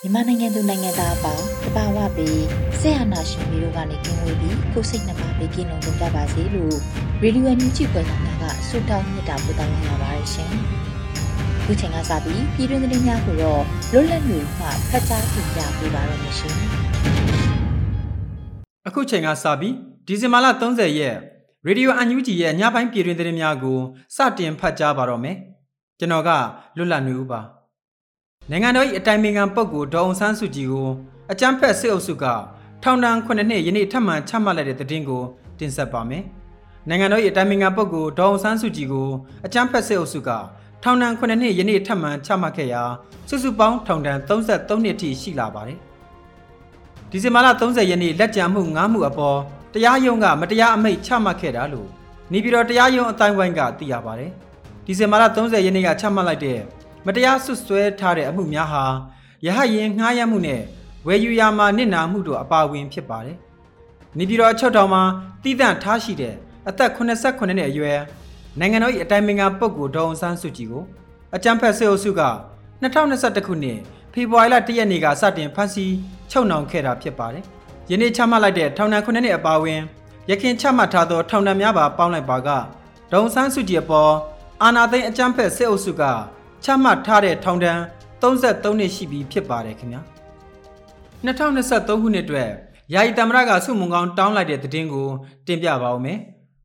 မြန်မာနိုင်ငံသူနိုင်ငံသားအပေါင်းတဘာဝပြီးဆရာနာရှင်မျိုးတို့ကနေကင်းဝေးပြီးကိုစိတ်နှပါပေးကင်းလုံးကြပါစေလို့ရေဒီယိုအန်ယူဂျီပွဲတော်များကဆုတောင်းမြတ်တာပို့တောင်းလာပါတယ်ရှင်။ဒီချိန်ကစပြီးပြည်တွင်းသတင်းများကိုတော့လွတ်လပ်နေမှဖတ်ကြားတင်ပြပေးပါရမရှင်။အခုချိန်ကစပြီးဒီဇင်ဘာလ30ရက်ရေဒီယိုအန်ယူဂျီရဲ့ညပိုင်းပြည်တွင်သတင်းများကိုစတင်ဖတ်ကြားပါတော့မယ်။ကျွန်တော်ကလွတ်လပ်နေဦးပါ။ နိုင်ငံတော်၏အတိုင်ပင်ခံပုဂ္ဂိုလ်ဒေါအောင်ဆန်းစုကြည်ကိုအကြမ်းဖက်စစ်အုပ်စုကထောင်ဒဏ်9နှစ်ယနေ့ထပ်မံချမှတ်လိုက်တဲ့သတင်းကိုတင်ဆက်ပါမယ်။နိုင်ငံတော်၏အတိုင်ပင်ခံပုဂ္ဂိုလ်ဒေါအောင်ဆန်းစုကြည်ကိုအကြမ်းဖက်စစ်အုပ်စုကထောင်ဒဏ်9နှစ်ယနေ့ထပ်မံချမှတ်ခဲ့ရာစုစုပေါင်းထောင်ဒဏ်33နှစ်ထိရှိလာပါတယ်။ဒီဇင်ဘာလ30ရက်နေ့လက်ကြံမှု9မှုအပေါ်တရားရုံးကမတရားအမိန့်ချမှတ်ခဲ့တာလို့နေပြည်တော်တရားရုံးအတိုင်းဝိုင်းကသိရပါတယ်။ဒီဇင်ဘာလ30ရက်နေ့ကချမှတ်လိုက်တဲ့ မတရားဆွဆွဲထားတဲ့အမှုများဟာရဟရင်ငှားရမ်းမှုနဲ့ဝယ်ယူရမှာနစ်နာမှုတို့အပါအဝင်ဖြစ်ပါတယ်။နေပြည်တော်အချုပ်ထောင်မှာတည်တံ့ထားရှိတဲ့အသက်89နှစ်အရွယ်နိုင်ငံတော်၏အတိုင်ပင်ခံပုဂ္ဂိုလ်ဒေါအောင်ဆန်းစုကြည်ကိုအကြံဖက်စစ်အုပ်စုက2021ခုနှစ်ဖေဖော်ဝါရီလ1ရက်နေ့ကစတင်ဖမ်းဆီးချုပ်နှောင်ခဲ့တာဖြစ်ပါတယ်။ယနေ့ချမှတ်လိုက်တဲ့ထောင်ဒဏ်9နှစ်အပါအဝင်ရခင်ချမှတ်ထားသောထောင်ဒဏ်များပါပေါင်းလိုက်ပါကဒေါန်ဆန်းစုကြည်အပေါ်အာနာသိန်းအကြမ်းဖက်စစ်အုပ်စုက ချမှတ်ထားတဲ့ထောင်ဒဏ်33နှစ်ရှိပြီဖြစ်ပါတယ်ခင်ဗျာ2023ခုနှစ်အတွက်ယာယီတမရကစုမုံကောင်းတောင်းလိုက်တဲ့သတင်းကိုတင်ပြပါဦးမယ်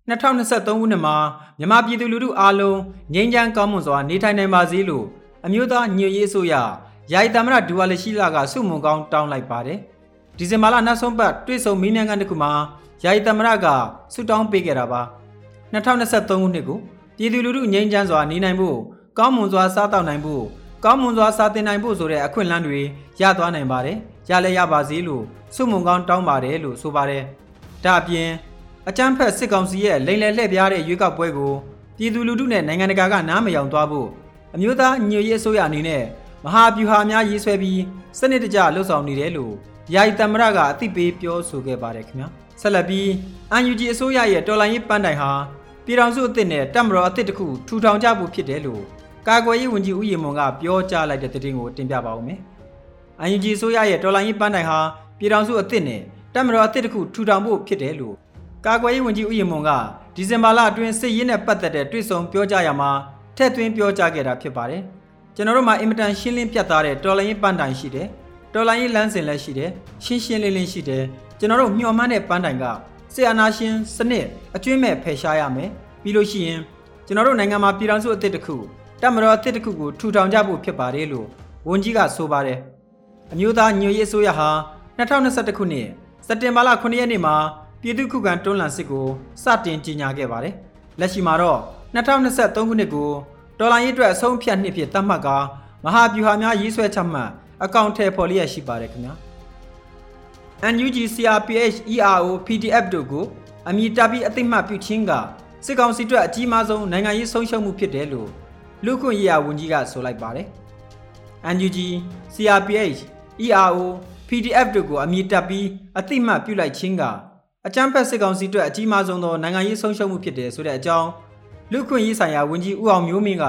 2023ခုနှစ်မှာမြန်မာပြည်သူလူထုအားလုံးငြိမ်းချမ်းကောင်းမွန်စွာနေထိုင်နိုင်ပါစေလို့အမျိုးသားညွတ်ရေးအစိုးရယာယီတမရဒူဝါလရှိလာကစုမုံကောင်းတောင်းလိုက်ပါတယ်ဒီဇင်ဘာလနောက်ဆုံးပတ်တွေ့ဆုံမင်းမြန်ကန်တစ်ခုမှာယာယီသမရကဆုတောင်းပေးခဲ့တာပါ2023ခုနှစ်ကိုပြည်သူလူထုငြိမ်းချမ်းစွာနေနိုင်ဖို့ ကောင်းမွန်စွာစားတောက်နိုင်ဖို့ကောင်းမွန်စွာစားသင်နိုင်ဖို့ဆိုတဲ့အခွင့်အလမ်းတွေရသွားနိုင်ပါတယ်ရလဲရပါစေလို့ဆုမွန်ကောင်းတောင်းပါတယ်လို့ဆိုပါတယ်ဒါအပြင်အကြမ်းဖက်စစ်ကောင်စီရဲ့လိန်လည်လှည့်ပြားတဲ့ရွေးကောက်ပွဲကိုပြည်သူလူထုနဲ့နိုင်ငံတကာကနားမယောင်သွားဖို့အမျိုးသားညွေရေးအစိုးရအနေနဲ့မဟာဗျူဟာများရေးဆွဲပြီးစနစ်တကျလှုပ်ဆောင်နေတယ်လို့ယာယီတမရကအသိပေးပြောဆိုခဲ့ပါတယ်ခင်ဗျာဆက်လက်ပြီး UNG အစိုးရရဲ့တော်လိုင်းရေးပန်းတိုင်ဟာပြည်ထောင်စုအသစ်နဲ့တပ်မတော်အသစ်တစ်ခုထူထောင်ကြဖို့ဖြစ်တယ်လို့ ကာကွယ်ရေးဝန်ကြီးဦးရီမွန်ကပြောကြားလိုက်တဲ့သတင်းကိုတင်ပြပါဦးမယ်။ UNG အစိုးရရဲ့တော်လိုင်းရေးပန်းတိုင်ဟာပြည်ထောင်စုအသစ်နဲ့တပ်မတော်အသစ်တစ်ခုထူထောင်ဖို့ဖြစ်တယ်လို့ကာကွယ်ရေးဝန်ကြီးဦးရီမွန်ကဒီဇင်ဘာလအတွင်းစစ်ရေးနဲ့ပတ်သက်တဲ့တွေ့ဆုံပြောကြားရမှာထည့်သွင်းပြောကြားခဲ့တာဖြစ်ပါတယ်။ကျွန်တော်တို့မှာအင်မတန်ရှင်းလင်းပြတ်သားတဲ့တော်လိုင်းရေးပန်းတိုင်ရှိတယ်။တော်လိုင်းရေးလမ်းစဉ်လည်းရှိတယ်ရှင်းရှင်းလင်းလင်းရှိတယ်ကျွန်တော်တို့မျှော်မှန်းတဲ့ပန်းတိုင်ကဆီယနာရှင်စနစ်အကျွင့်မဲ့ဖယ်ရှားရမယ်ပြီးလို့ရှိရင်ကျွန်တော်တို့နိုင်ငံမှာပြည်ထောင်စုအသစ်တစ်ခု တပ်မတော်အသစ်တစ်ခုကိုထူထောင်ကြဖို့ဖြစ်ပါတယ်လို့ဝန်ကြီးကဆိုပါတယ်အမျိုးသားညွေရေးအစိုးရဟာ2021ခုနှစ်စက်တင်ဘာလ9ရက်နေ့မှာပြည်သူ့ခုခံတွန်းလှန်စစ်ကိုစတင်ကြီးညာခဲ့ပါတယ်လက်ရှိမှာတော့2023ခုနှစ်ကိုတော်လိုင်းရေးအတွက်အဆုံးဖြတ်နှစ်ဖြစ်သတ်မှတ်ကာမဟာဗျူဟာများရေးဆွဲချမှတ်အကောင့်ထဲပေါ်လျက်ရှိပါတယ်ခင်ဗျာ NUG CRPH ERO PDF တို့ကိုအမည်တပ်ပြီးအသိမှတ်ပြုခြင်းကစစ်ကောင်စီအတွက်အကြီးမားဆုံးနိုင်ငံရေးဆုံးရှုံးမှုဖြစ်တယ်လို့ လူခွင့်ရေးရာဝန်ကြီးကဆိုလိုက်ပါတယ် NUG CRPH ERO PDF တို့ကိုအမည်တပ်ပြီးအသိမှတ်ပြုလိုက်ခြင်းကအကြမ်းဖက်စစ်ကောင်စီအတွက်အကြီးမားဆုံးသောနိုင်ငံရေးဆုံးရှုံးမှုဖြစ်တယ်ဆိုတဲ့အကြောင်းလူခွင့်ရေးဆိုင်ရာဝန်ကြီးဦးအောင်မျိုးမင်းက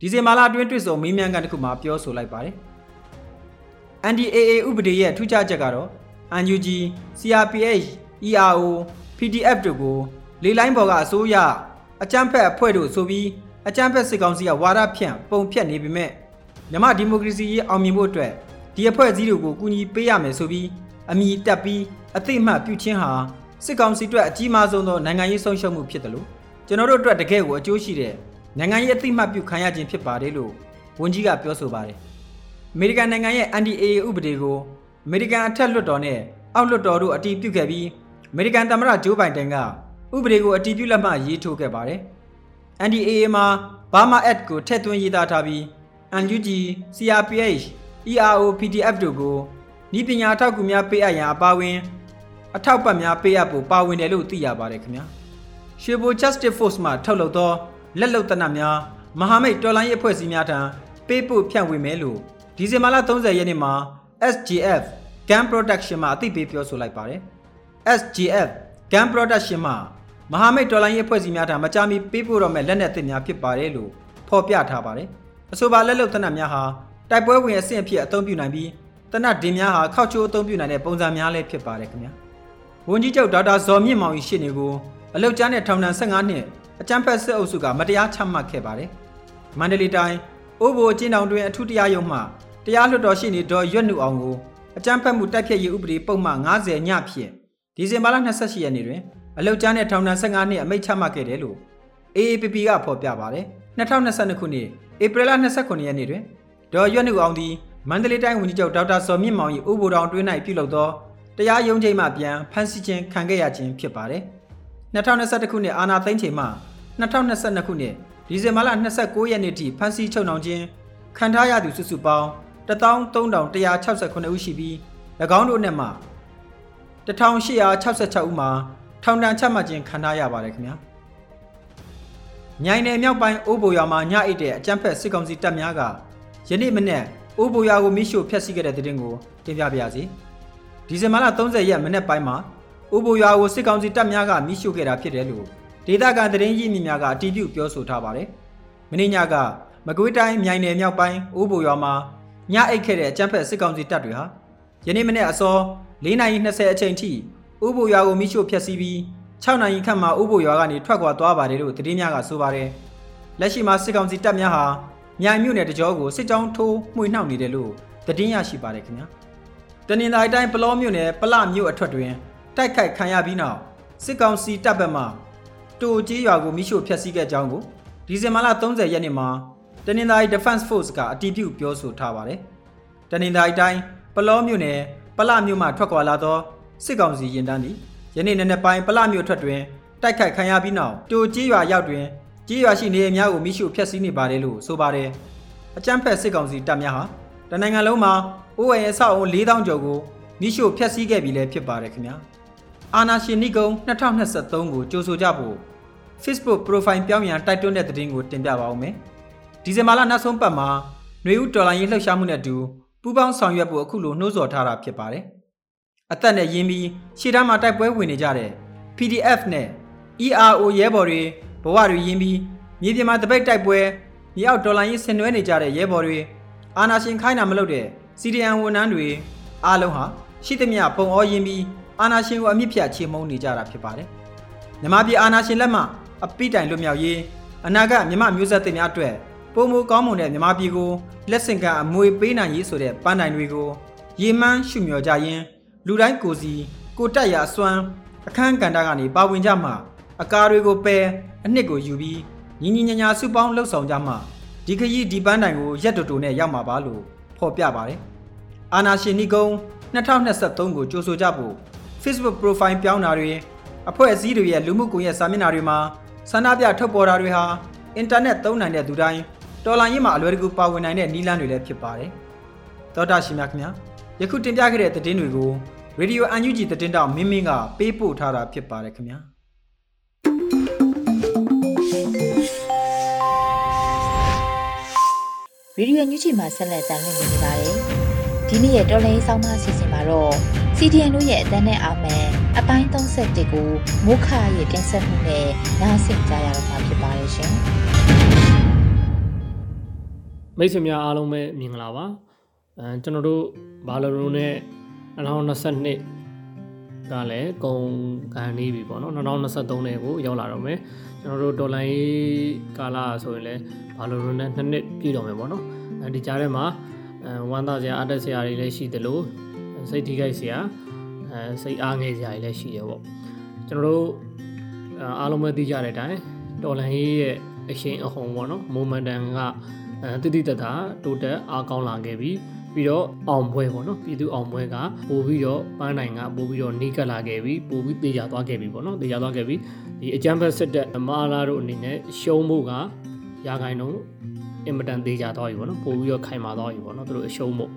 ဒီဇင်ဘာလအတွင်းတွေ့ဆုံမေးမြန်းခန်းတစ်ခုမှာပြောဆိုလိုက်ပါတယ်။ NDAA ဥပဒေရဲ့ထူးခြားချက်ကတော့ UNG, CRPH, ERO, PDF တို့ကိုလေလိုင်းပေါ်ကအစိုးရအကြမ်းဖက်အဖွဲ့တို့ဆိုပြီး အကြမ်းဖက်စစ်ကောင်စီကဝါဒဖြန့်ပုံဖြတ်နေပေမဲ့မြမဒီမိုကရေစီရေးအောင်မြင်ဖို့အတွက်ဒီအဖွဲ့အစည်းတွေကိုကူညီပေးရမယ်ဆိုပြီးအမိတက်ပြီးအသိအမှတ်ပြုခြင်းဟာစစ်ကောင်စီအတွက်အကြီးမားဆုံးသောနိုင်ငံရေးဆုံးရှုံးမှုဖြစ်တယ်လို့ကျွန်တော်တို့အတွက်တကယ်ကိုအကျိုးရှိတဲ့နိုင်ငံရေးအသိအမှတ်ပြုခံရခြင်းဖြစ်ပါတယ်လို့ဝန်ကြီးကပြောဆိုပါတယ်အမေရိကန်နိုင်ငံရဲ့ NDAA ဥပဒေကိုအမေရိကန်အထက်လွှတ်တော်နဲ့အောက်လွှတ်တော်တို့အတည်ပြုခဲ့ပြီးအမေရိကန်သမ္မတဂျိုးဘိုင်ဒန်ကဥပဒေကိုအတည်ပြုလက်မှတ်ရေးထိုးခဲ့ပါတယ် NDAA မှာ Burma Act ကိုထည့်သွင်းရေးသားထားပြီး NUG, CRPH, ERO, PDF တို့ကိုဤပညာအထောက်အကူများပေးအပ်ရန်အပါအဝင် အထောက်ပံ့များပေးအပ်ဖို့ပါဝင်တယ်လို့သိရပါတယ်ခင်ဗျာရွှေဘို Justice Force မှထုတ်လုပ်သောလက်လုံတနတ်များမဟာမိတ်တော်လိုင်းရေးအဖွဲ့အစည်းများထံပေးပို့ဖြန့်ဝေမယ်လို့ဒီဇင်ဘာလ30ရက်နေ့မှာ SGF Gun Production မှအသိပေးပြောဆိုလိုက်ပါတယ် SGF Gun Production မှ မဟာမိတ်တော်လိုင်းရေးအဖွဲ့အစည်းများထံမကြာမီပေးပို့တော့မဲ့လက်နက်သစ်များဖြစ်ပါတယ်လို့ဖော်ပြထားပါတယ်အဆိုပါလက်လုံတနတ်များဟာတိုက်ပွဲဝင်အဆင့်အဖြစ်အသုံးပြုနိုင်ပြီးတနတ်ဒင်းများဟာခောက်ချိုးအသုံးပြုနိုင်တဲ့ပုံစံများလည်းဖြစ်ပါတယ်ခင်ဗျာဝန်ကြီးချုပ်ဒေါက်တာဇော်မြင့်မောင်၏ရှေ့နေကိုအလုတ်ကျန်းတဲ့ထောင်ဒဏ်15နှစ်အကြမ်းဖက်စစ်အုပ်စုကမတရားချမှတ်ခဲ့ပါတယ်မန္တလေးတိုင်းအိုးဘိုအကျဉ်းထောင်တွင်အထူးတရားရုံးမှတရားလွှတ်တော်ရှိနေတော်ရွတ်နုအောင်ကိုအကြမ်းဖက်မှုတိုက်ဖျက်ရေးဥပဒေပုံမှန်90ညဖြင့်ဒီဇင်ဘာလ28ရက်နေ့တွင် အလုတ်ကျန်းတဲ့ထောင်ဒဏ်15နှစ်အမိန့်ချမှတ်ခဲ့တယ်လို့ AAPP ကဖော်ပြပါတယ်2022ခုနှစ်ဧပြီလ29ရက်နေ့တွင်ဒေါ်ရွတ်နုအောင်သည်မန္တလေးတိုင်းဝန်ကြီးချုပ်ဒေါက်တာစောမြင့်မောင်၏ဥပဒေတော်တွင်း၌ပြုလုပ်သောတရားရုံးချိန်မှပြန်ဖမ်းဆီးခြင်းခံခဲ့ရခြင်းဖြစ်ပါတယ်2021ခုနှစ်အာဏာသိမ်းချိန်မှ2022ခုနှစ်ဒီဇင်ဘာလ29ရက်နေ့ထိဖမ်းဆီးချုပ်နှောင်ခြင်းခံထားရသူစုစုပေါင်း13168ဦးရှိပြီး၎င်းတို့နဲ့မှ1866ဦးမှာ ထောင်ဒဏ်ချမှတ်ခြင်းခံထားရပါတယ်ခင်ဗျာ။မြိုင်နယ်မြောက်ပိုင်းအိုးဘိုရွာမှာညအိတ်တဲ့အကြမ်းဖက်စစ်ကောင်စီတပ်များကယနေ့မနေ့အိုးဘိုရွာကိုမိရှို့ဖျက်ဆီးခဲ့တဲ့တဲ့တင်ကိုတင်ပြပါရစေ။ဒီဇင်ဘာလ30ရက်မနေ့ပိုင်းမှာအိုးဘိုရွာကိုစစ်ကောင်စီတပ်များကမိရှို့ခဲ့တာဖြစ်တယ်လို့ဒေသခံသတင်းရင်းမြစ်များကအတည်ပြုပြောဆိုထားပါတယ်။မင်းညကမကွေးတိုင်းမြိုင်နယ်မြောက်ပိုင်းအိုးဘိုရွာမှာညအိတ်ခဲ့တဲ့အကြမ်းဖက်စစ်ကောင်စီတပ်တွေဟာယနေ့မနေ့အစော4:20အချိန်ထိ ဥပိုရွာကိုမိရှို့ဖျက်ဆီးပြီး6နိုင်ခန့်မှာဥပိုရွာကနေထွက်ခွာသွားပါတယ်လို့သတင်းများကဆိုပါတယ်။လက်ရှိမှာစစ်ကောင်စီတပ်များဟာမြိုင်မြို့နယ်တကြောကိုစစ်ကြောင်းထိုးမှွေနှောက်နေတယ်လို့သတင်းရရှိပါတယ်ခင်ဗျာ။တနင်္လာရီတိုင်းပလောမြို့နယ်ပလမြို့အထွတ်တွင်တိုက်ခိုက်ခံရပြီးနောက်စစ်ကောင်စီတပ်ဘက်မှတိုကြီးရွာကိုမိရှို့ဖျက်ဆီးခဲ့ကြောင်းကိုဒီဇင်ဘာလ30ရက်နေ့မှာတနင်္သာရီ Defense Force ကအတည်ပြုပြောဆိုထားပါတယ်။တနင်္သာရီတိုင်းပလောမြို့နယ်ပလမြို့မှထွက်ခွာလာသော စစ်ကောင်စီရင်တန်းသည်ယနေ့နေ့နေ့ပိုင်းပလမြို့ထွက်တွင်တိုက်ခိုက်ခံရပြီးနောက်တိုကြီးရွာရောက်တွင်ကြီးရွာရှိနေအများကိုမိရှုဖျက်ဆီးနေပါတယ်လို့ဆိုပါတယ်။အကြမ်းဖက်စစ်ကောင်စီတပ်များဟာတနိုင်ငံလုံးမှာအိုးအိမ်အဆောက်အုံ4000ကျော်ကိုမိရှုဖျက်ဆီးခဲ့ပြီလည်းဖြစ်ပါတယ်ခင်ဗျာ။အာနာရှင်နိကုံ2023ကိုကြိုဆိုကြဖို့ Facebook profile ပြောင်းရန်တိုက်တွန်းတဲ့သတင်းကိုတင်ပြပါဦးမယ်။ဒီဇင်ဘာလနောက်ဆုံးပတ်မှာຫນွေဦးတော်လိုင်းရေးလှုပ်ရှားမှုနဲ့အတူပူးပေါင်းဆောင်ရွက်ဖို့အခုလိုနှိုးဆော်ထားတာဖြစ်ပါတယ်။ အသက်နဲ့ရင်းပြီးရှေ့တန်းမှာတိုက်ပွဲဝင်နေကြတဲ့ PDF နဲ့ ERO ရဲဘော်တွေဘဝတွေရင်းပြီးမြေပြင်မှာတပိတ်တိုက်ပွဲမြေအောက်ဒေါ်လာရင်းဆင်နွှဲနေကြတဲ့ရဲဘော်တွေအာနာရှင်ခိုင်းတာမလုပ်တဲ့စီဒီအန်ဝန်ထမ်းတွေအားလုံးဟာရှိသမျှပုံအောရင်းပြီးအာနာရှင်ကိုအမြင့်ဖြတ်ချေမှုန်းနေကြတာဖြစ်ပါတယ်။မြမပြည်အာနာရှင်လက်မှအပိတိုင်လွတ်မြောက်ရေးအနာဂတ်မြမမျိုးဆက်တွေများအတွက်ပုံမူကောင်းမွန်တဲ့မြမပြည်ကိုလက်ဆင့်ကမ်းအမွေပေးနိုင်ရေးဆိုတဲ့ပန်းတိုင်တွေကိုရေမှန်းရှုမြော်ကြရင်း လူတိုင်းကိုစီကိုတက်ရအစွမ်းအခန်းကဏ္ဍကနေပါဝင်ကြမှအကားတွေကိုပယ်အနှစ်ကိုယူပြီးညီညီညာညာစုပေါင်းလှုပ်ဆောင်ကြမှဒီခရီးဒီပန်းတိုင်ကိုရက်တူတူနဲ့ရောက်မှာပါလို့ဖော်ပြပါတယ်။အာနာရှင်နီကုံ2023ကိုကြိုဆိုကြဖို့ Facebook profile ပြောင်းတာတွေအဖွဲ့အစည်းတွေရဲ့လူမှုကွန်ရက်စာမျက်နှာတွေမှာဆန္ဒပြထုတ်ပေါ်တာတွေဟာအင်တာနက်သုံးနိုင်တဲ့သူတိုင်းတော်လိုင်းရေးမှာအလွယ်တကူပါဝင်နိုင်တဲ့နည်းလမ်းတွေလည်းဖြစ်ပါတယ်။သောတာရှင်များခင်ဗျာယခုတင်ပြခဲ့တဲ့သတင်းတွေကို Radio UNG သတင်းတောက်မင်းမင်းကပေးပို့ထားတာဖြစ်ပါတယ်ခင်ဗျာ။။ရေဒီယိုညူချီမှာဆက်လက်တင်ပြနေပါတယ်။ဒီနေ့ရဲ့တော်လိုင်းဆောင်းပါးအစီအစဉ်မှာတော့ CDN တို့ရဲ့အတန်းနဲ့အာမန်အပိုင်း31ကိုမိုးခရဲ့တင်ဆက်မှုနဲ့နားဆင်ကြရတော့မှာဖြစ်ပါတယ်ရှင်။မိတ်ဆွေများအားလုံးပဲမြင်္ဂလာပါအဲကျွန်တော်တို့ဘာလိုရိုနဲ့ 2022ကလည်းဂုံကန်နေပြီပေါ့နော်2023နဲ့ကိုရောက်လာတော့မယ်ကျွန်တော်တို့ဒေါ်လာရေးကာလဆိုရင်လည်းဘာလိုရိုနဲ့နှစ်နှစ်ပြည့်တော့မယ်ပေါ့နော်အဲအဲဒီကြားထဲမှာအဲဝမ်းသာစရာအတက်စရာတွေလည်းရှိသလိုစိတ်ထိခိုက်စရာအဲစိတ်အားငယ်စရာတွေလည်းရှိတယ်ပေါ့ကျွန်တော်တို့အားလုံးပဲသိကြတဲ့အတိုင်းတော်လန်ရေးရဲ့အရှိန်အဟုန်ပေါ့နော်မိုမန်တန်ကအဲတိတိတတ်တာတိုးတက်အားကောင်းလာခဲ့ပြီး ပြီးတော့အောင်ပွဲပေါ့နော်ပြည်သူအောင်ပွဲကပို့ပြီးတော့ပန်းနိုင်ကပို့ပြီးတော့နှိကပ်လာခဲ့ပြီးပို့ပြီးတေချာသွားခဲ့ပြီပေါ့နော်တေချာသွားခဲ့ပြီးဒီအကြမ်းဖက်စစ်တပ်အမားလာတို့အနေနဲ့ရှုံးဖို့ကရာခိုင်နှုန်းအင်မတန်သေးကြသွားပြီပေါ့နော်ပို့ပြီးတော့ခိုင်မာသွားပြီပေါ့နော်သူတို့အရှုံးဖို့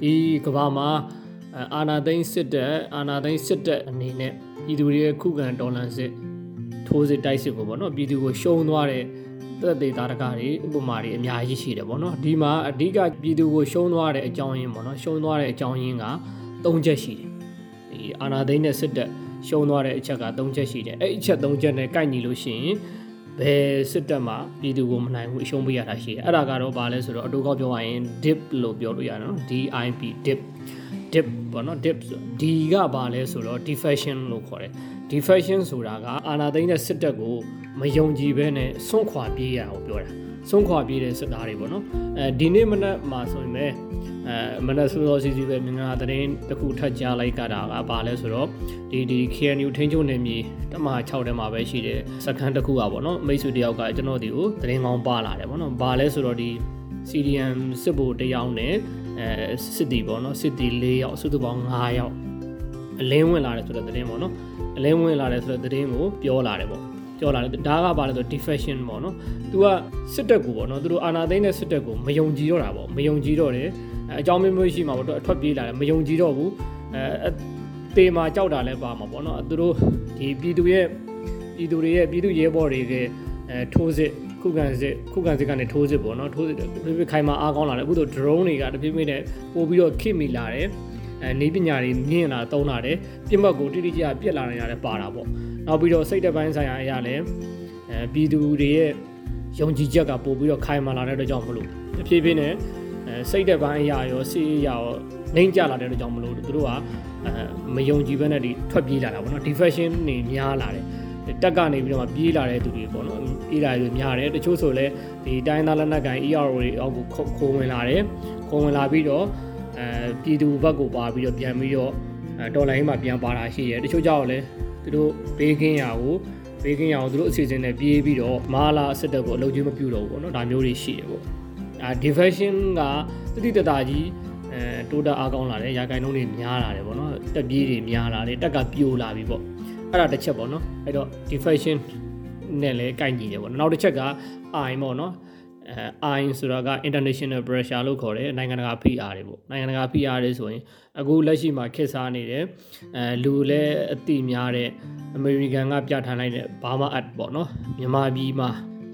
ဒီကဘာမှာအာနာသိန်းစစ်တပ်အာနာသိန်းစစ်တပ်အနေနဲ့ပြည်သူတွေရဲ့ခုခံတော်လှန်စစ်ထိုးစစ်တိုက်စစ်ကိုပေါ့နော်ပြည်သူကိုရှုံးသွားတဲ့ သက်သေတာရကတွေဥပမာတွေအများကြီးရှိတယ်ပေါ့နော်ဒီမှာအဓိကပြည်သူကိုရှုံးသွားတဲ့အကြောင်းရင်းပေါ့နော်ရှုံးသွားတဲ့အကြောင်းရင်းက၃ချက်ရှိတယ်ဒီအာနာသိန်းနဲ့စစ်တပ်ရှုံးသွားတဲ့အချက်က၃ချက်ရှိတယ်အဲ့အချက်၃ချက်နဲ့ကိုက်ညီလို့ရှိရင်ဘယ်စစ်တပ်မှာပြည်သူကိုမနိုင်ဘူးအရှုံးပေးရတာရှိတယ်အဲ့ဒါကတော့ဘာလဲဆိုတော့အတူကောက်ပြောရရင် dip လို့ပြောလို့ရတယ်နော် DIP dip dip ပေါ့နော် dip D ကဘာလဲဆိုတော့ defection လို့ခေါ်တယ် defection ဆိုတာကအာနာသိန်းတဲ့စစ်တပ်ကိုမယုံကြည်ဘဲနဲ့စွန့်ခွာပြေးရအောင်ပြောတာစွန့်ခွာပြေးတဲ့စစ်သားတွေပေါ့နော်အဲဒီနေ့မနက်မှာဆိုရင်ပဲအဲမနက်စောစောစီစီပဲမင်္ဂလာသတင်းတစ်ခုထပ်ကြားလိုက်ကြတာကဘာလဲဆိုတော့ဒီဒီ KNU ထင်းချုံနေမြေတမ6ထဲမှာပဲရှိတဲ့စခန်းတစ်ခုอ่ะပေါ့နော်မိတ်ဆွေတယောက်ကကျွန်တော်ဒီကိုသတင်းကောင်းပါလာတယ်ပေါ့နော်ဘာလဲဆိုတော့ဒီ CDM စစ်ဘိုလ်တယောက်နဲ့အဲစစ်တီပေါ့နော်စစ်တီ၄ယောက်စုစုပေါင်း9ယောက် အလင်းဝင်လာတယ်ဆိုတဲ့သတင်းပေါ့နော်အလင်းဝင်လာတယ်ဆိုတဲ့သတင်းကိုပြောလာတယ်ပေါ့ပြောလာတယ်ဒါကဘာလဲဆို defection ပေါ့နော်သူကစစ်တပ်ကိုပေါ့နော်သူတို့အာဏာသိမ်းတဲ့စစ်တပ်ကိုမယုံကြည်တော့တာပေါ့မယုံကြည်တော့တယ်အကြောင်းမျိုးမျိုးရှိမှာပေါ့တော့အထွက်ပြေးလာတယ်မယုံကြည်တော့ဘူးအဲတေမာကြောက်တာလည်းပါမှာပေါ့နော်သူတို့ဒီပြည်သူရဲ့ပြည်သူတွေရဲ့ပြည်သူရဲဘော်တွေရဲ့အဲထိုးစစ်ခုခံစစ်ခုခံစစ်ကနေထိုးစစ်ပေါ့နော်ထိုးစစ်ပြပြခိုင်မာအားကောင်းလာတယ်အခုတော့ drone တွေကတဖြည်းဖြည်းနဲ့ပို့ပြီးတော့ခိမိလာတယ် အဲနေပညာတွေမြင့်လာတုံးလာတယ်ပြစ်မှတ်ကိုတိတိကျကျပြက်လာနေရတယ်ပါတာပေါ့နောက်ပြီးတော့စိတ်တပိုင်းဆိုင်ရာအရာလည်းအဲပြည်သူတွေရဲ့ယုံကြည်ချက်ကပို့ပြီးတော့ခိုင်မာလာတဲ့အတွက်ကြောင့်မလို့တဖြည်းဖြည်းနဲ့အဲစိတ်တပိုင်းအရာရောစီးအရာရောနှိမ့်ကျလာတဲ့အတွက်ကြောင့်မလို့သူတို့ကအဲမယုံကြည်ဘဲနဲ့ဒီထွက်ပြေးလာတာပေါ့နော် defection နေများလာတယ်တက်ကနေပြီးတော့မှပြေးလာတဲ့သူတွေပေါ့နော်ပြေးလာတွေများတယ်တချို့ဆိုလဲဒီတိုင်းသားလက်နက်ကန် ERO တွေအောက်ကိုခိုးဝင်လာတယ်ခိုးဝင်လာပြီးတော့ အဲပြည်သူဘက်ကိုပါပြီးတော့ပြန်ပြီးတော့ဒေါ်လာရင်းမှာပြန်ပါတာရှိတယ်တချို့ကြောက်လဲသူတို့ဘေးကင်းရာကိုဘေးကင်းရာကိုသူတို့အစီအစဉ်နဲ့ပြေးပြီးတော့မာလာစစ်တပ်ကိုအလုပ်ကြီးမပြုတော့ဘူးပေါ့နော်ဒါမျိုးတွေရှိတယ်ပေါ့အာ defection ကတိတတကြီးအဲတိုးတက်အားကောင်းလာတယ်ရာဂိုင်နှုန်းတွေများလာတယ်ပေါ့နော်တက်ပြေးတွေများလာတယ်တက်ကပြိုလာပြီပေါ့အဲ့ဒါတစ်ချက်ပေါ့နော်အဲ့တော့ defection နဲ့လည်းကိုက်ညီတယ်ပေါ့နော်နောက်တစ်ချက်က I ပေါ့နော် အဲ I ဆိုတာက international pressure လို့ခေါ်တယ်နိုင်ငံတကာဖိအားတွေပေါ့နိုင်ငံတကာဖိအားတွေဆိုရင်အခုလက်ရှိမှာခက်စားနေတယ်အဲလူလည်းအတိများတဲ့အမေရိကန်ကပြဋ္ဌာန်းလိုက်တဲ့ဘာမာအတ်ပေါ့နော်မြန်မာပြည်မှာ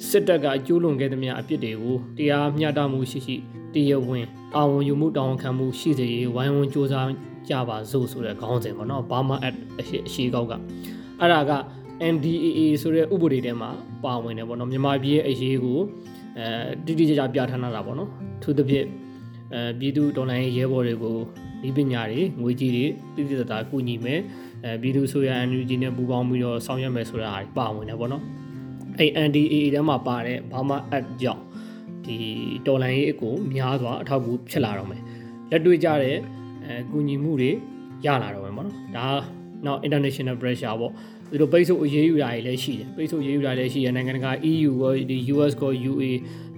စစ်တပ်ကကျူးလွန်ခဲ့သမျှအပြစ်တွေကိုတရားမျှတမှုရှိရှိတရားဝင်တာဝန်ယူမှုတာဝန်ခံမှုရှိစေရေးဝိုင်းဝန်းစ조사ကြပါစို့ဆိုတဲ့ခေါင်းစဉ်ပေါ့နော်ဘာမာအတ်အရှိကောက်ကအဲ့ဒါက NDAA ဆိုတဲ့ဥပဒေထဲမှာပါဝင်တယ်ပေါ့နော်မြန်မာပြည်ရဲ့အရေးကို အဲတိတိကျကျပြဋ္ဌာန်းတာပေါ့နော်သူတစ်ဖြစ်အဲပြည်သူဒေါ်လာရေးရဲဘော်တွေကိုဒီပညာတွေငွေကြီးတွေတိတိကျကျကူညီမယ်အဲပြည်သူဆိုရ NUG နဲ့ပူးပေါင်းပြီးတော့ဆောင်ရွက်မယ်ဆိုတာပါဝင်တယ်ပေါ့နော်အဲ NDAA ထဲမှာပါတဲ့ဘာမှ app ကြောင့်ဒီတော်လန်ရေးအကိုများစွာအထောက်အကူဖြစ်လာတော့မယ်လက်တွေ့ကြတဲ့အဲကူညီမှုတွေရလာတော့မယ်ပေါ့နော်ဒါနောက် international pressure ပေါ့ သူတို့ပိတ်ဆို့အရေးယူတာတွေလည်းရှိတယ်ပိတ်ဆို့အရေးယူတာလည်းရှိရနိုင်ငံတကာ EU ကိုဒီ US ကို UA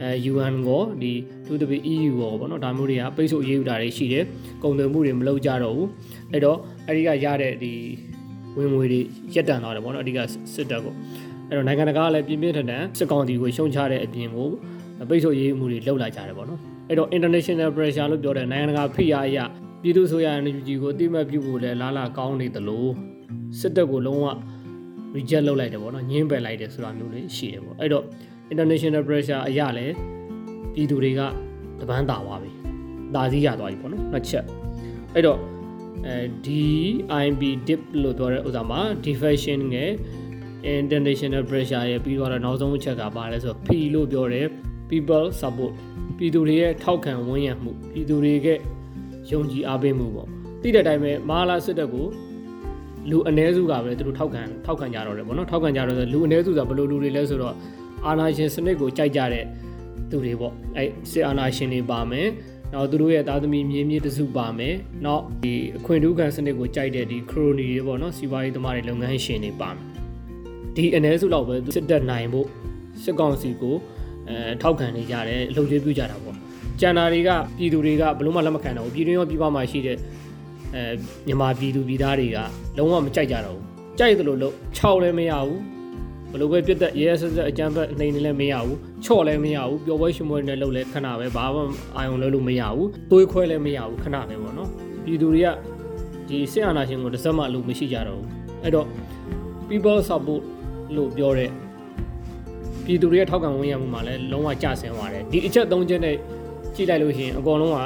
အဲ UN ကိုဒီသူတို့ EU ကိုပေါ့နော်ဒါမျိုးတွေကပိတ်ဆို့အရေးယူတာတွေရှိတယ်ကုန်သွယ်မှုတွေမလုပ်ကြတော့ဘူးအဲ့တော့အဲ့ဒီကရတဲ့ဒီဝင်ငွေတွေရက်တန်သွားတယ်ပေါ့နော်အဓိကစစ်တပ်ကိုအဲ့တော့နိုင်ငံတကာကလည်းပြင်းပြင်းထန်ထန်စစ်ကောင်စီကိုရှုံချတဲ့အပြင်ကိုပိတ်ဆို့ရေးမှုတွေလှုပ်လာကြတယ်ပေါ့နော်အဲ့တော့ international pressure လို့ပြောတဲ့နိုင်ငံတကာဖိအားအရပြည်သူ့ဆိုရ NUG ကိုအတိမတ်ပြုဖို့လည်းလားလာကောင်းနေသလိုစစ်တပ်ကိုလုံးဝ reject လုပ်လိုက်တယ်ပေါ့နော်ညှင်းပယ်လိုက်တယ်ဆိုတာမျိုးလေးရှိတယ်ပေါ့အဲ့တော့ international pressure အရာလည်းပြည်သူတွေကတပန်းတာသွားပြီတာစည်းရသွားပြီပေါ့နော်နှစ်ချက်အဲ့တော့အဲဒီ IB dip လို့ပြောတဲ့ဥစ္စာမှာ defection ငယ် international pressure ရဲ့ပြီးတော့နောက်ဆုံးအချက်ကပါလဲဆိုတော့ P လို့ပြောတယ် people support ပြည်သူတွေရဲ့ထောက်ခံဝန်းရံမှုပြည်သူတွေရဲ့ယုံကြည်အားပေးမှုပေါ့သိတဲ့အတိုင်းပဲမဟာလာစစ်တပ်ကို လူအ ਨੇ စုကပဲသူတို့ထောက်ခံထောက်ခံကြတော့တယ်ဗောနော်ထောက်ခံကြတော့လူအ ਨੇ စုဆိုတာဘယ်လိုလူတွေလဲဆိုတော့အာနာရှင်စနစ်ကိုကြိုက်ကြတဲ့ သူတွေပေါ့အဲစစ်အာဏာရှင်တွေပါမယ်နောက်သူတို့ရဲ့သားသမီးမြေးမြေးတစုပါမယ်နောက်ဒီအခွင့်အရေးခံစနစ်ကိုကြိုက်တဲ့ဒီခရိုနီတွေပေါ့နော်စီးပွားရေးသမားတွေလုပ်ငန်းရှင်တွေပါမယ်ဒီအ ਨੇ စုလောက်ပဲစစ်တပ်နိုင်ဖို့စစ်ကောင်စီကိုအဲထောက်ခံနေကြတယ်အလုပ်ကျွေးပြုကြတာပေါ့ကျန်တာတွေကပြည်သူတွေကဘလို့မှလက်မခံတော့ဘူးပြည်တွင်းရောပြည်ပမှာရှိတဲ့ အဲမြန်မာပြည်သူပြည်သားတွေကလုံးဝမကြိုက်ကြတော့ဘူးကြိုက်တယ်လို့လို့6လည်းမရဘူးဘလို့ပဲပြတ်သက်ရဲဆက်ဆက်အကြမ်းဖက်နေနေလည်းမရဘူးချော့လည်းမရဘူးပျော်ပွဲရှင်ပွဲနဲ့လုပ်လည်းခဏပဲဘာမှအာရုံလည်းလို့မရဘူးတွေးခွဲလည်းမရဘူးခဏပဲပေါ့နော်ပြည်သူတွေကဒီစစ်အာဏာရှင်ကိုတစ်စက်မှလို့မရှိကြတော့ဘူးအဲ့တော့ people support လို့ပြောတဲ့ပြည်သူတွေရဲ့ထောက်ခံဝင်ရမှုမှာလည်းလုံးဝကျဆင်းသွားတယ်ဒီအချက်၃ချက်နဲ့ကြည့်လိုက်လို့ရှိရင်အကောင်လုံးက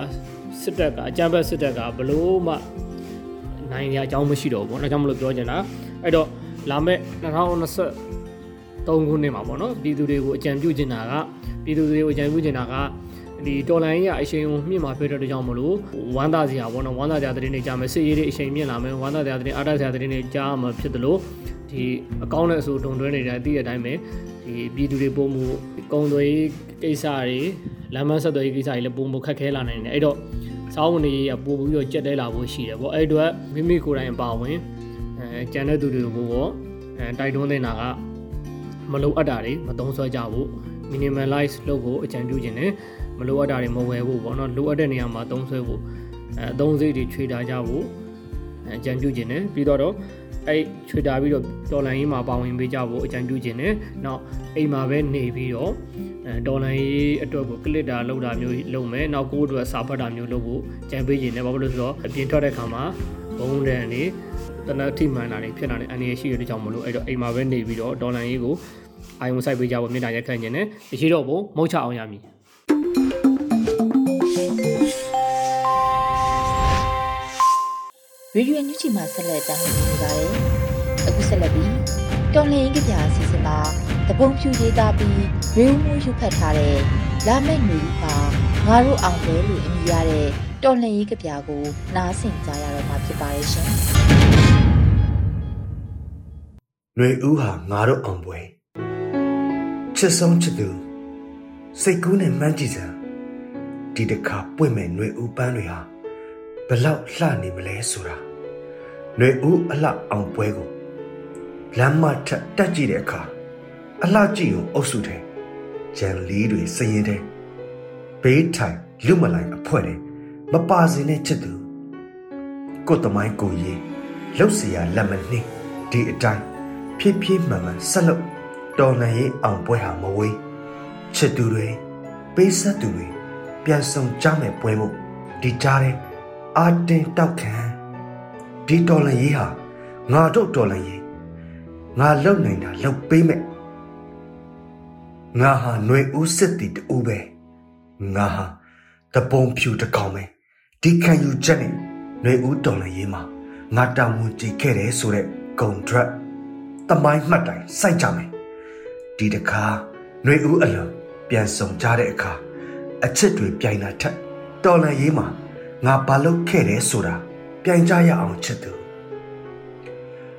စစ်တပ်ကအကြမ်းဖက်စစ်တပ်ကဘလို့မှနိုင်ရအကြောင်းမရှိတော့ဘူးပေါ့။ဒါကြောင့်မလို့ပြောချင်တာအဲ့တော့လာမယ့်2023ခုနှစ်မှာပေါ့နော်ပြည်သူတွေကိုအကြံပြုချင်တာကပြည်သူတွေကိုအကြံပြုချင်တာကဒီတော်လိုင်းရအချိန်ကိုမြင့်မှာဖြစ်တဲ့ကြောင့်မလို့ဝမ်းသာစရာပေါ့နော်ဝမ်းသာစရာသတင်းတွေကြားမယ်စစ်ရေးတွေအချိန်မြင့်လာမယ်ဝမ်းသာစရာသတင်းအားတစရာသတင်းတွေကြားမှာဖြစ်တယ်လို့ဒီအကောင့်နဲ့အဆိုတုံတွဲနေတဲ့အသည့်အတိုင်းပဲဒီပြည်သူတွေပုံမှုကုံသွေးကိစ္စတွေလမ်းမဆက်သွယ်ရေးကိစ္စတွေလည်းပုံမှုခက်ခဲလာနိုင်တယ်အဲ့တော့ စောင်းဝင်တွေပို့ပြီးတော့ကြက်တဲလာဖို့ရှိတယ်ပေါ့အဲ့အတွက်မိမိကိုယ်တိုင်ပါဝင်အဲကျန်တဲ့သူတွေကိုပေါ့အဲတိုက်တွန်းနေတာကမလိုအပ်တာတွေမသုံးဆွဲကြဘူး minimalize လုပ်ဖို့အကြံပြုခြင်းနဲ့မလိုအပ်တာတွေမဝယ်ဖို့ပေါ့နော်လိုအပ်တဲ့နေရာမှာသုံးဆွဲဖို့အဲအသုံးစိတ်တွေခြွေထားကြဖို့အကြံပြုခြင်းနဲ့ပြီးတော့ အဲ့ခြွေထားပြီးတော့ဒေါ်လာရင်းမှာပါဝင်ပေးကြဖို့အကြံပြုခြင်းနဲ့နောက်အိမ်မှာပဲနေပြီးတော့အဲဒေါ်လာရေးအတွက်ကိုကလစ်တာလောက်တာမျိုးလုပ်မယ်နောက်ကိုယ့်အတွက်စာဖတ်တာမျိုးလုပ်ဖို့ကြံပေးခြင်းနဲ့ဘာလို့လဲဆိုတော့အပြင်ထွက်တဲ့ခါမှာဘုံတန်နေတနက်ထိမှန်တာတွေဖြစ်လာတယ်အန်ရရှိရတဲ့ကြောင့်မလို့အဲ့တော့အိမ်မှာပဲနေပြီးတော့ဒေါ်လာရေးကိုအာယုံဆိုင်ပေးကြဖို့မြေတားရက်ခန့်ခြင်းနဲ့အရှိတော့ဘုံမုတ်ချအောင်ရမည် ရေဒီယိုညချီမှာဆက်လက်တင်ပြနေပါတယ်။အခုဆက်လက်ပြီးတော်လင်ကပြအစီအစဉ်မှာတပုံဖြူရေးသားပြီးရေမှုယူဖတ်ထားတဲ့လာမယ့်နေပါငါတို့အောင်ပွဲလို့အမည်ရတဲ့တော်လင်ရေးကပြကိုနားဆင်ကြရတော့မှာဖြစ်ပါတယ်ရှင်။နေဦးဟာငါတို့အောင်ပွဲချစ်ဆုံးချစ်သူစိတ်ကူးနဲ့မှန်းကြည့်စမ်းဒီတစ်ခါပွင့်မဲ့ຫນွေဥပန်းတွေဟာဘလောက်လှနေမလဲဆိုတာ ຫນွေဦးအလှအောင်ပွဲကိုလမ်းမထက်တက်ကြည့်တဲ့အခါအလှကြည့်ကိုအုပ်စုထဲရန်လီတွေစရင်တဲ့ဘေးထိုင်လူမလိုက်အဖွဲတဲ့မပါစင်တဲ့ချစ်သူကိုယ်တမိုင်းကိုရေးလှုပ်เสียလက်မနှင်းဒီအတိုင်း ဖြည်းဖြည်းမှန်မှန်ဆက်လုပ်တော်လှန်ရေးအောင်ပွဲဟာမဝေးချစ်သူတွေပေးဆက်သူတွေပြန်ဆောင်ကြမဲ့ပွဲမှုဒီကြားတဲ့အာတင်တောက်ခံ ဒီတော်လှန်ရေးဟာငါတို့တော်လှန်ရေးငါလုံနိုင်တာလုံပေးမဲ့ငါဟာຫນွေဦးစစ်တီတူပဲငါဟာတပုံဖြူတစ်ကောင်ပဲဒီခံယူချက်နဲ့ຫນွေဦးတော်လှန်ရေးမှာငါတာဝန်ကြည့်ခဲ့တယ်ဆိုတဲ့ဂုံဒရက်တမိုင်းမှတ်တိုင်စိုက်ကြမယ်ဒီတခါຫນွေဦးအလွန်ပြန်ဆောင်ကြတဲ့အခါအချစ်တွေပြိုင်တာထက်တော်လန်ရေးမှာငါဘာလုပ်ခဲ့တယ်ဆိုတာ ပြိုင်ကြရအောင်ချစ်သူ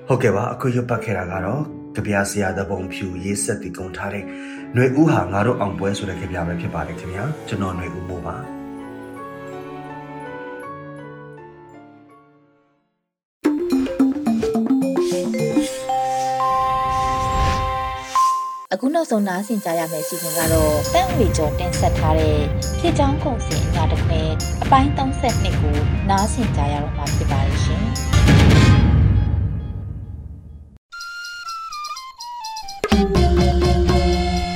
ဟုတ်ကဲ့ပါအခုရွတ်ပတ်ခဲ့တာကတော့ကြပြဆရာသဘုံဖြူရေးဆက်တည်ကုန်ထားတဲ့ຫນွေဦးဟာငါတို့အောင်ပွဲဆိုတဲ့ကြပြပဲဖြစ်ပါတယ်ခင်ဗျာကျွန်တော်ຫນွေဦးမို့ပါ ။အခုနောက်ဆုံးနားဆင်ကြရမယ့်အစီအစဉ်ကတော့တန့်ဝေကျော်တင်ဆက်ထားတဲ့ဖြစ်ချောင်းကုန်စင်အညာတစ်ခွင် အပိုင်း32ကိုနားဆင်ကြရတော့မှာဖြစ်ပါတယ်ရှင်။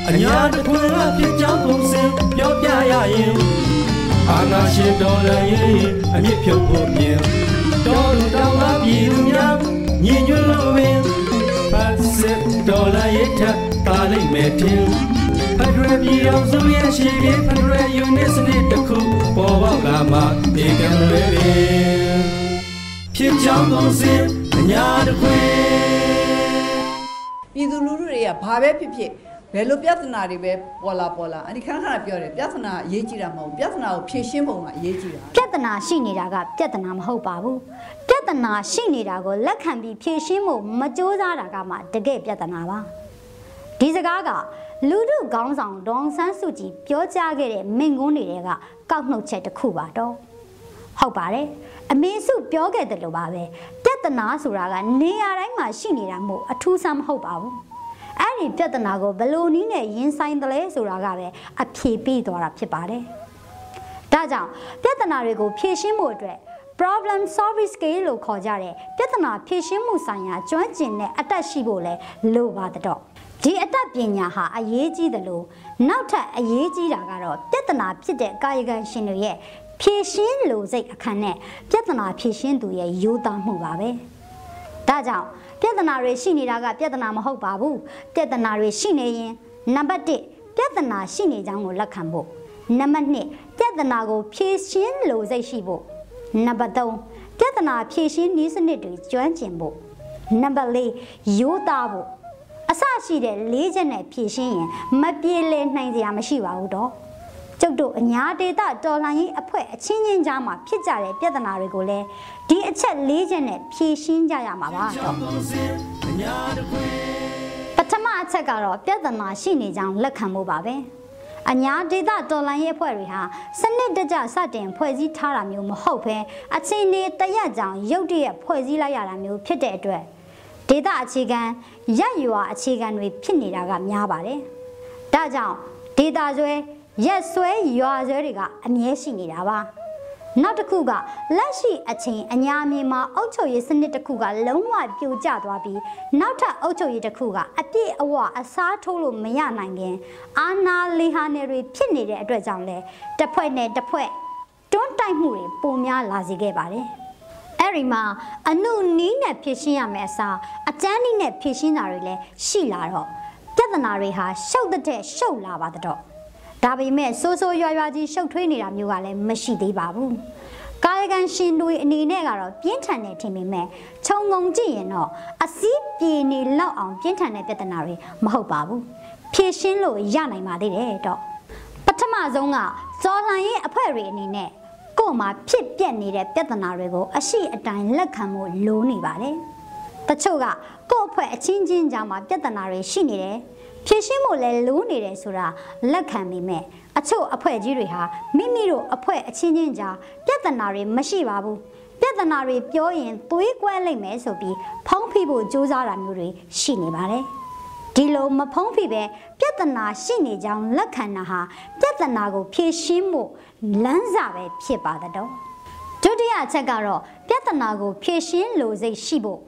အညာတခွင်ကဖြစ်ကြောင်းပုံစံပြောပြရရင်အာနာရှင်တော်လည်းရင်အမြင့်ဖြုတ်ဖို့မြင်တော်လူတောင်းပါပြည်သူများညီညွတ်လို့ပင်ဖတ်စစ်တော်လည်းရထပါလိမ့်မယ်တင်ဖက် ဒရယ်ပြည်အောင်စုရဲ့ရှိပြေဖက်ဒရယ်ယူနစ်စနစ်တစ်ခုပေါ်ပေါက်လာမှဒီကံလေးပင်ဖြစ်ကြောင်းပုံစံအညာတခွင်ပြည်သူလူထုတွေကဘာပဲဖြစ်ဖြစ်ဘယ်လိုပြဿနာတွေပဲပေါ်လာပေါ်လာအဲ့ဒီခဏခဏပြောတယ်ပြဿနာအရေးကြီးတာမဟုတ်ဘူးပြဿနာကိုဖြေရှင်းပုံကအရေးကြီးတာပြဿနာရှိနေတာကပြဿနာမဟုတ်ပါဘူးပြဿနာရှိနေတာကိုလက်ခံပြီးဖြေရှင်းဖို့မကြိုးစားတာကမှတကယ်ပြဿနာပါဒီစကားက လူထုခေါင်းဆောင်ဒေါအောင်ဆန်းစုကြည်ပြောကြားခဲ့တဲ့မိန့်ခွန်းတွေကကောက်နှုတ်ချက်တစ်ခုပါတော့ဟုတ်ပါတယ်အမေစုပြောခဲ့တယ်လို့ပါပဲပြဿနာဆိုတာကနေရာတိုင်းမှာရှိနေတာမို့အထူးဆန်းမဟုတ်ပါဘူးအဲ့ဒီပြဿနာကိုဘယ်လိုနည်းနဲ့ရင်ဆိုင်တယ်လဲဆိုတာကပဲအဖြေပေးသွားတာဖြစ်ပါတယ်ဒါကြောင့်ပြဿနာတွေကိုဖြေရှင်းဖို့အတွက် problem solving skill လို့ခေါ်ကြတဲ့ပြဿနာဖြေရှင်းမှုဆိုင်ရာကျွမ်းကျင်တဲ့အတတ်ရှိဖို့လဲလိုပါတော့ ဒီအတတ်ပညာဟာအရေးကြီးတယ်လို့နောက်ထပ်အရေးကြီးတာကတော့ပြဿနာဖြစ်တဲ့ကာယကံရှင်တွေရဲ့ဖြည့်ရှင်းလိုစိတ်အခန်းနဲ့ပြဿနာဖြည့်ရှင်းသူရဲ့ရိုးသားမှုပါပဲဒါကြောင့်ပြဿနာတွေရှိနေတာကပြဿနာမဟုတ်ပါဘူးပြဿနာတွေရှိနေရင်နံပါတ်1ပြဿနာရှိနေကြောင်းကိုလက်ခံဖို့နံပါတ်2ပြဿနာကို ဖြည့်ရှင်းလိုစိတ်ရှိဖို့နံပါတ်3ပြဿနာဖြည့်ရှင်းနည်းစနစ်တွေကျွမ်းကျင်ဖို့နံပါတ်4ရိုးသားဖို့ အစရှိတဲ့လေးချက်နဲ့ဖြည့်ရှင်းရင်မပြေလည်နိုင်စရာမရှိပါဘူးတော့ကျုပ်တို့အညာဒေတာတော်လှန်ရေးအဖွဲ့အချင်းချင်းကြားမှာဖြစ်ကြတဲ့ပြဿနာတွေကိုလည်းဒီအချက်၄ချက်နဲ့ဖြေရှင်းကြရမှာပါတော့ပထမအချက်ကတော့ပြဿနာရှိနေကြောင်းလက်ခံမှုပါပဲအညာဒေတာတော်လှန်ရေးအဖွဲ့တွေဟာစနစ်တကျစတင်ဖွဲ့စည်းထားတာမျိုးမဟုတ်ဘဲအချင်းနေတရက်ကြောင်ရုတ်တရက်ဖွဲ့စည်းလိုက်ရတာမျိုးဖြစ်တဲ့အတွက် ဒေတာအခြေခံရက်ရွာအခြေခံတွေဖြစ်နေတာကများပါတယ်ဒါကြောင့်ဒေတာဆွဲရက်ဆွဲရွာဆွဲတွေကအမြဲရှိနေတာပါနောက်တစ်ခုကလက်ရှိအချိန်အညာမြေမှာအုတ်ချုပ်ရေးစနစ်တစ်ခုကလုံးဝပြိုကျသွားပြီးနောက်ထပ်အုတ်ချုပ်ရေးတစ်ခုကအပြည့်အဝအစားထိုးလို့မရနိုင်ခင်အာနာလီဟာနယ်တွေဖြစ်နေတဲ့အတွက်ကြောင့်လဲတစ်ဖွဲ့နဲ့တစ်ဖွဲ့တွန်းတိုက်မှုတွေပုံများလာစေခဲ့ပါတယ် အဲ့ဒီမှာအနုနီးနဲ့ဖြစ်ရှင်းရမယ်အစားအကျန်းနီးနဲ့ဖြစ်ရှင်းတာတွေလည်းရှိလာတော့ပြဿနာတွေဟာရှုပ်တဲ့ရှုပ်လာပါတော့ဒါပေမဲ့စိုးစိုးရွာရွာကြီးရှုပ်ထွေးနေတာမျိုးကလည်းမရှိသေးပါဘူးကာယကံရှင်တွေအနေနဲ့ကတော့ပြင်းထန်တယ်ထင်ပေမဲ့ခြုံငုံကြည့်ရင်တော့အစည်းပြေနေလောက်အောင်ပြင်းထန်တဲ့ပြဿနာတွေမဟုတ်ပါဘူးဖြည့်ရှင်းလို့ရနိုင်ပါသေးတယ်တော့ပထမဆုံးကဇော်လှန်ရဲ့အဖွဲ့တွေအနေနဲ့ ကို့မှာဖြစ်ပျက်နေတဲ့ပြဿနာတွေကိုအရှိအတိုင်းလက်ခံမှုလိုနေပါတယ်တချို့ကကို့အဖွဲ့အချင်းချင်းကြားမှာပြဿနာတွေရှိနေတယ်ဖြည့်ရှင်းဖို့လဲလိုးနေတယ်ဆိုတာလက်ခံမိမဲ့အချို့အဖွဲ့ကြီးတွေဟာမိမိတို့အဖွဲ့အချင်းချင်းကြားပြဿနာတွေမရှိပါဘူးပြဿနာတွေပြောရင်သွေးကွဲလိုက်မယ်ဆိုပြီးဖုံးဖိဖို့ကြိုးစားတာမျိုးတွေရှိနေပါတယ် ဒီလိုမဖုံးဖိပဲပြဿနာရှိနေကြောင်းလက်ခံတာဟာပြဿနာကိုဖြေရှင်းဖို့လမ်းစာပဲဖြစ်ပါတော့ဒုတိယအချက်ကတော့ပြဿနာကိုဖြေရှင်းလိုစိတ်ရှိဖို့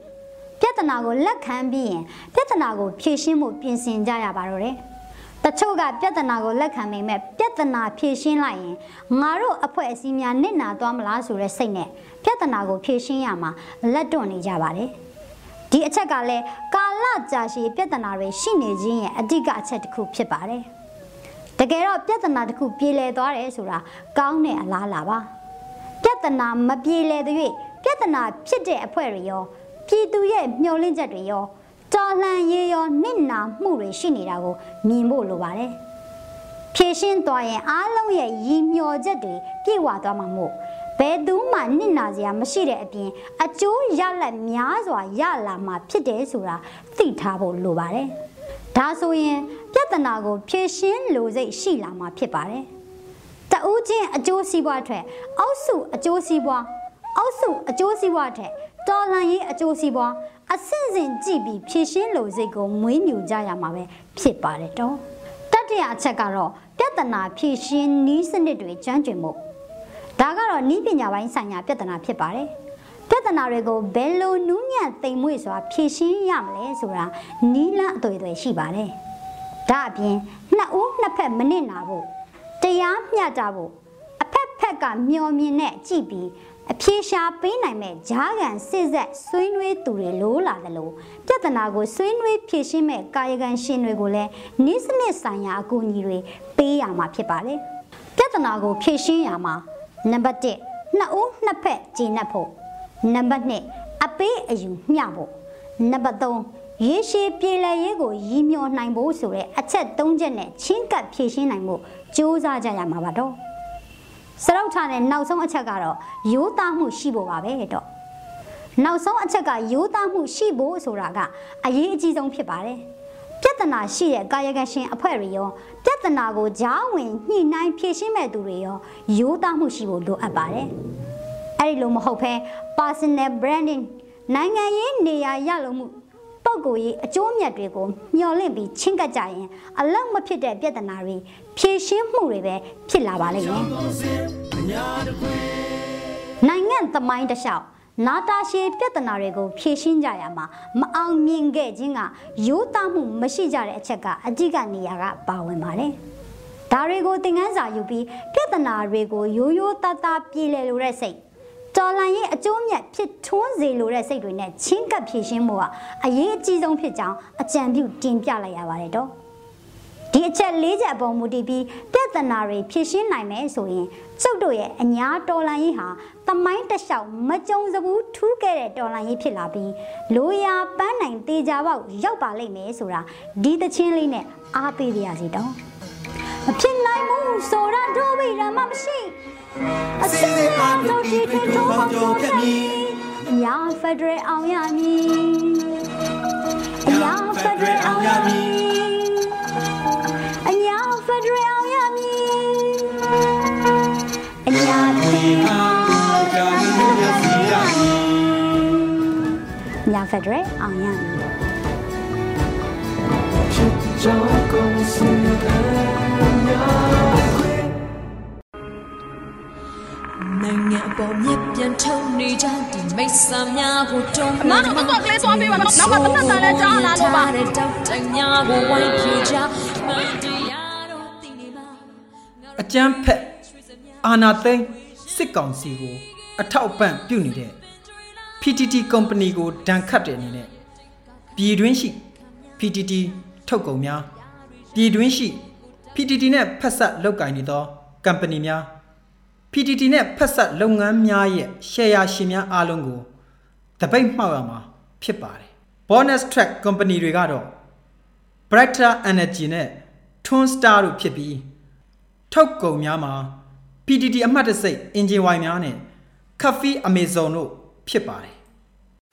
ပြဿနာကိုလက်ခံပြီးရင်ပြဿနာကိုဖြေရှင်းဖို့ပြင်ဆင်ကြရပါတော့တယ်။တချို့ကပြဿနာကိုလက်ခံမိမဲ့ပြဿနာဖြေရှင်းလိုက်ရင်ငါတို့အဖွဲ့အစည်းများနစ်နာသွားမလားဆိုတဲ့စိတ်နဲ့ပြဿနာကိုဖြေရှင်းရမှာလက်တွန့်နေကြပါတယ်။ ဒီအချက်ကလည်းကာလကြာရှည်ပြဿနာတွေရှိနေခြင်းရဲ့အဓိကအချက်တစ်ခုဖြစ်ပါတယ်။တကယ်တော့ပြဿနာတစ်ခုပြေလည်သွားတယ်ဆိုတာကောင်းတဲ့အလားလာပါ။ပြဿနာမပြေလည်တဲ့၍ပြဿနာဖြစ်တဲ့အဖွဲ့တွေရောပြည်သူရဲ့မျှော်လင့်ချက်တွေရောတော်လှန်ရေးရောနစ်နာမှုတွေရှိနေတာကိုမြင်ဖို့လိုပါတယ်။ဖြည့်ရှင်းသွားရင်အားလုံးရဲ့ရည်မျှော်ချက်တွေပြည့်ဝသွားမှာမို့ ဘယ်သူမှနစ်နာစရာမရှိတဲ့အပြင်အကျိုးရလဒ်များစွာရလာမှာဖြစ်တယ်ဆိုတာသိထားဖို့လိုပါတယ်။ဒါဆိုရင်ပြဿနာကိုဖြည့်ရှင်းလိုစိတ်ရှိလာမှာဖြစ်ပါတယ်။တဦးချင်းအကျိုးစီးပွားထွက်အောက်စုအကျိုးစီးပွားအောက်စုအကျိုးစီးပွားထက်တော်လှန်ရေးအကျိုးစီးပွားအဆင့်ဆင့်ကြည့်ပြီးဖြည့်ရှင်းလိုစိတ်ကိုမွေးမြူကြရမှာပဲဖြစ်ပါတယ်တော့တတိယအချက်ကတော့ပြဿနာဖြည့်ရှင်းနီးစနစ်တွေကျွမ်းကျင်မှု ဒါကတော့နီးပညာပိုင်းဆိုင်ရာပြဿနာဖြစ်ပါတယ်ပြဿနာတွေကိုဘယ်လိုနူးညံ့သိမ်မွေ့စွာဖြည့်ရှင်းရမလဲဆိုတာနီးလန့်အတွေ့အကြုံရှိပါတယ်ဒါအပြင်နှစ်ဦးနှစ်ဖက်မနစ်နာဖို့တရားမျှတဖို့အဖက်ဖက်ကမျောမြင်နဲ့ကြည့်ပြီးအပြေရှာပေးနိုင်မဲ့ဂျားကန်စစ်ဆက်ဆွေးနွေးသူတွေလိုလာတယ်လို့ပြဿနာကိုဆွေးနွေးဖြေရှင်းမဲ့ကာယကံရှင်တွေကိုလည်းနိစနစ်ဆိုင်ရာအကူအညီတွေပေးရမှာဖြစ်ပါတယ်ပြဿနာကိုဖြေရှင်းရမှာ နံပါတ်1နှစ်ဦးနှစ်ဖက်ကြည်နပ်ဖို့နံပါတ်2အပေးအယူမျှဖို့နံပါတ်3ရေရှည်ပြေလည်ရေးကိုရည်မျှော်နိုင်ဖို့ဆိုတဲ့အချက်၃ချက်နဲ့ချင်းကပ်ဖြည့်ရှင်းနိုင်မှုစ조사ကြရမှာပါတော့စရုပ်ထတဲ့နောက်ဆုံးအချက်ကတော့ရိုးသားမှုရှိဖို့ပါပဲတော့နောက်ဆုံးအချက်ကရိုးသားမှုရှိဖို့ဆိုတာကအရေးအကြီးဆုံးဖြစ်ပါတယ် ပြဿနာရှိတဲ့ကာယကံရှင်အဖွဲ့တွေရောပြဿနာကိုကြားဝင်ညှိနှိုင်းဖြေရှင်းမဲ့သူတွေရောရိုးသားမှုရှိဖို့လိုအပ်ပါတယ်။အဲ့ဒီလိုမဟုတ်ဘဲ personal branding နိုင်ငံရေးနေရာရလို့မှုပုံကိုယ်ရေးအကျိုးမြတ်တွေကိုမျှော်လင့်ပြီးချင်းကပ်ကြရင်အလောက်မဖြစ်တဲ့ပြဿနာတွေဖြေရှင်းမှုတွေပဲဖြစ်လာပါလိမ့်မယ်။နိုင်ငံသမိုင်းတစ်လျှောက် နာတာရှည်ပြဿနာတွေကိုဖြေရှင်းကြရမှာမအောင်မြင်ခဲ့ခြင်းကရိုးသားမှုမရှိကြတဲ့အချက်ကအဓိကနေရာကပါဝင်ပါတယ်။ဒါတွေကိုသင်ခန်းစာယူပြီးပြဿနာတွေကိုရိုးရိုးသားသားပြည်လည်လိုတဲ့စိတ်တော်လန်ရဲ့အကျိုးမြတ်ဖြစ်ထွန်းစေလိုတဲ့စိတ်တွေနဲ့ချင်းကပ်ဖြည့်ရှင်းမှုကအရေးအကြီးဆုံးဖြစ်ကြောင်းအကြံပြုတင်ပြလိုက်ရပါတယ်တော့ ဒီအချက်၄ချက်အပေါ်မူတည်ပြီးပြဿနာတွေဖြည့်ရှင်းနိုင်မယ်ဆိုရင်ကျုပ်တို့ရဲ့အညာတော်လန်ရေးဟာတမိုင်းတလျှောက်မကြုံစဘူးထူးခဲ့တဲ့တော်လန်ရေးဖြစ်လာပြီးလိုရာပန်းနိုင်တေချာပေါက်ရောက်ပါလိမ့်မယ်ဆိုတာဒီတချင်းလေးနဲ့အားပေးပါရစီတော့မဖြစ်နိုင်ဘူးဆိုတာတို့ဝိရမမရှိအစင်းအားတို့ဒီထွန်းထွန်းပေါင်းပြောဖြတ်မည်ညာဖက်ဒရယ်အောင်ရမည်ညာဖက်ဒရယ်အောင်ရမည်အ ညာဖက်ဒရယ်အောင်ရမည်အညာတင်ညာဖက်ဒရယ်အောင်ရမည်ကြောင့်ကုန်စင်များခွေနိုင်ငံအပေါ်မြစ်ပြန်ထုံနေကြဒီမိတ်ဆာများကိုတုံးအမတို့ အကျန်းဖက်အာနာသိန်းစစ်ကောင်စီကို အထောက်ပံ့ပြုနေတဲ့ PTT company ကိုဒဏ်ခတ်တဲ့အနေနဲ့ပြည်တွင်းရှိ PTT ထုတ်ကုန်များပြည်တွင်းရှိ PTT နဲ့ဖက်ဆက်လုပ်ကိုင်နေသော company များ PTT နဲ့ဖက်ဆက်လုပ်ငန်းများရဲ့ share ရှင်များအားလုံးကိုတပိတ်မှောက်ရမှာဖြစ်ပါတယ် bonus track company တွေကတော့ brighter energy နဲ့ twin star တို့ဖြစ်ပြီး ထုတ်ကုန်များမှာ PTT အမှတ်တစိတ် engine wine များနဲ့ Coffee Amazon တို့ဖြစ်ပါတယ်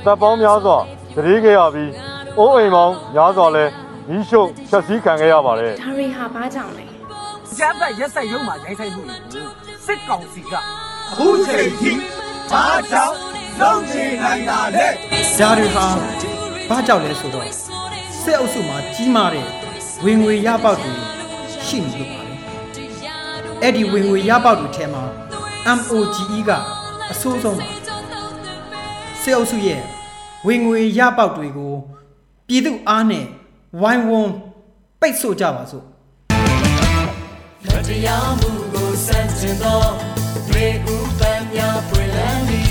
တပ်ပေါင်းများစွာတရေခဲ့ရပြီးအိုးအိမ်ပေါင်းများစွာလဲမိရှုဖြတ်စည်းခံခဲ့ရပါတယ်ဒါတွေဟာဘာကြောင့်လဲကျပ်သက်ရက်ဆက်ရုံမှာရိုင်းဆိုင်မှုတွေကိုစစ်ကောင်စီကအခုချိန်ထိဘာကြောင့်လုံးချင်နိုင်တာလဲဒါတွေဟာဘာကြောင့်လဲဆိုတော့စစ်အုပ်စုမှာကြီးမားတဲ့ဝင်ငွေရပေါက်တွေရှိနေလို့ပါလေ အဲ့ဒီဝင်ငွေရပေါက်တွေထဲမှာ MOGE ကအဆိုးဆုံးပါစစ်အုပ်စုရဲ့ဝင်ငွေရပေါက်တွေကိုပြည်သူအားနဲ့ဝိုင်းဝန်းပိတ်ဆို့ကြပါစို့မတရားမှုကိုစန့်ကျင်သောရေဦးပန်းများပွင့်လန်းသည်ပြည်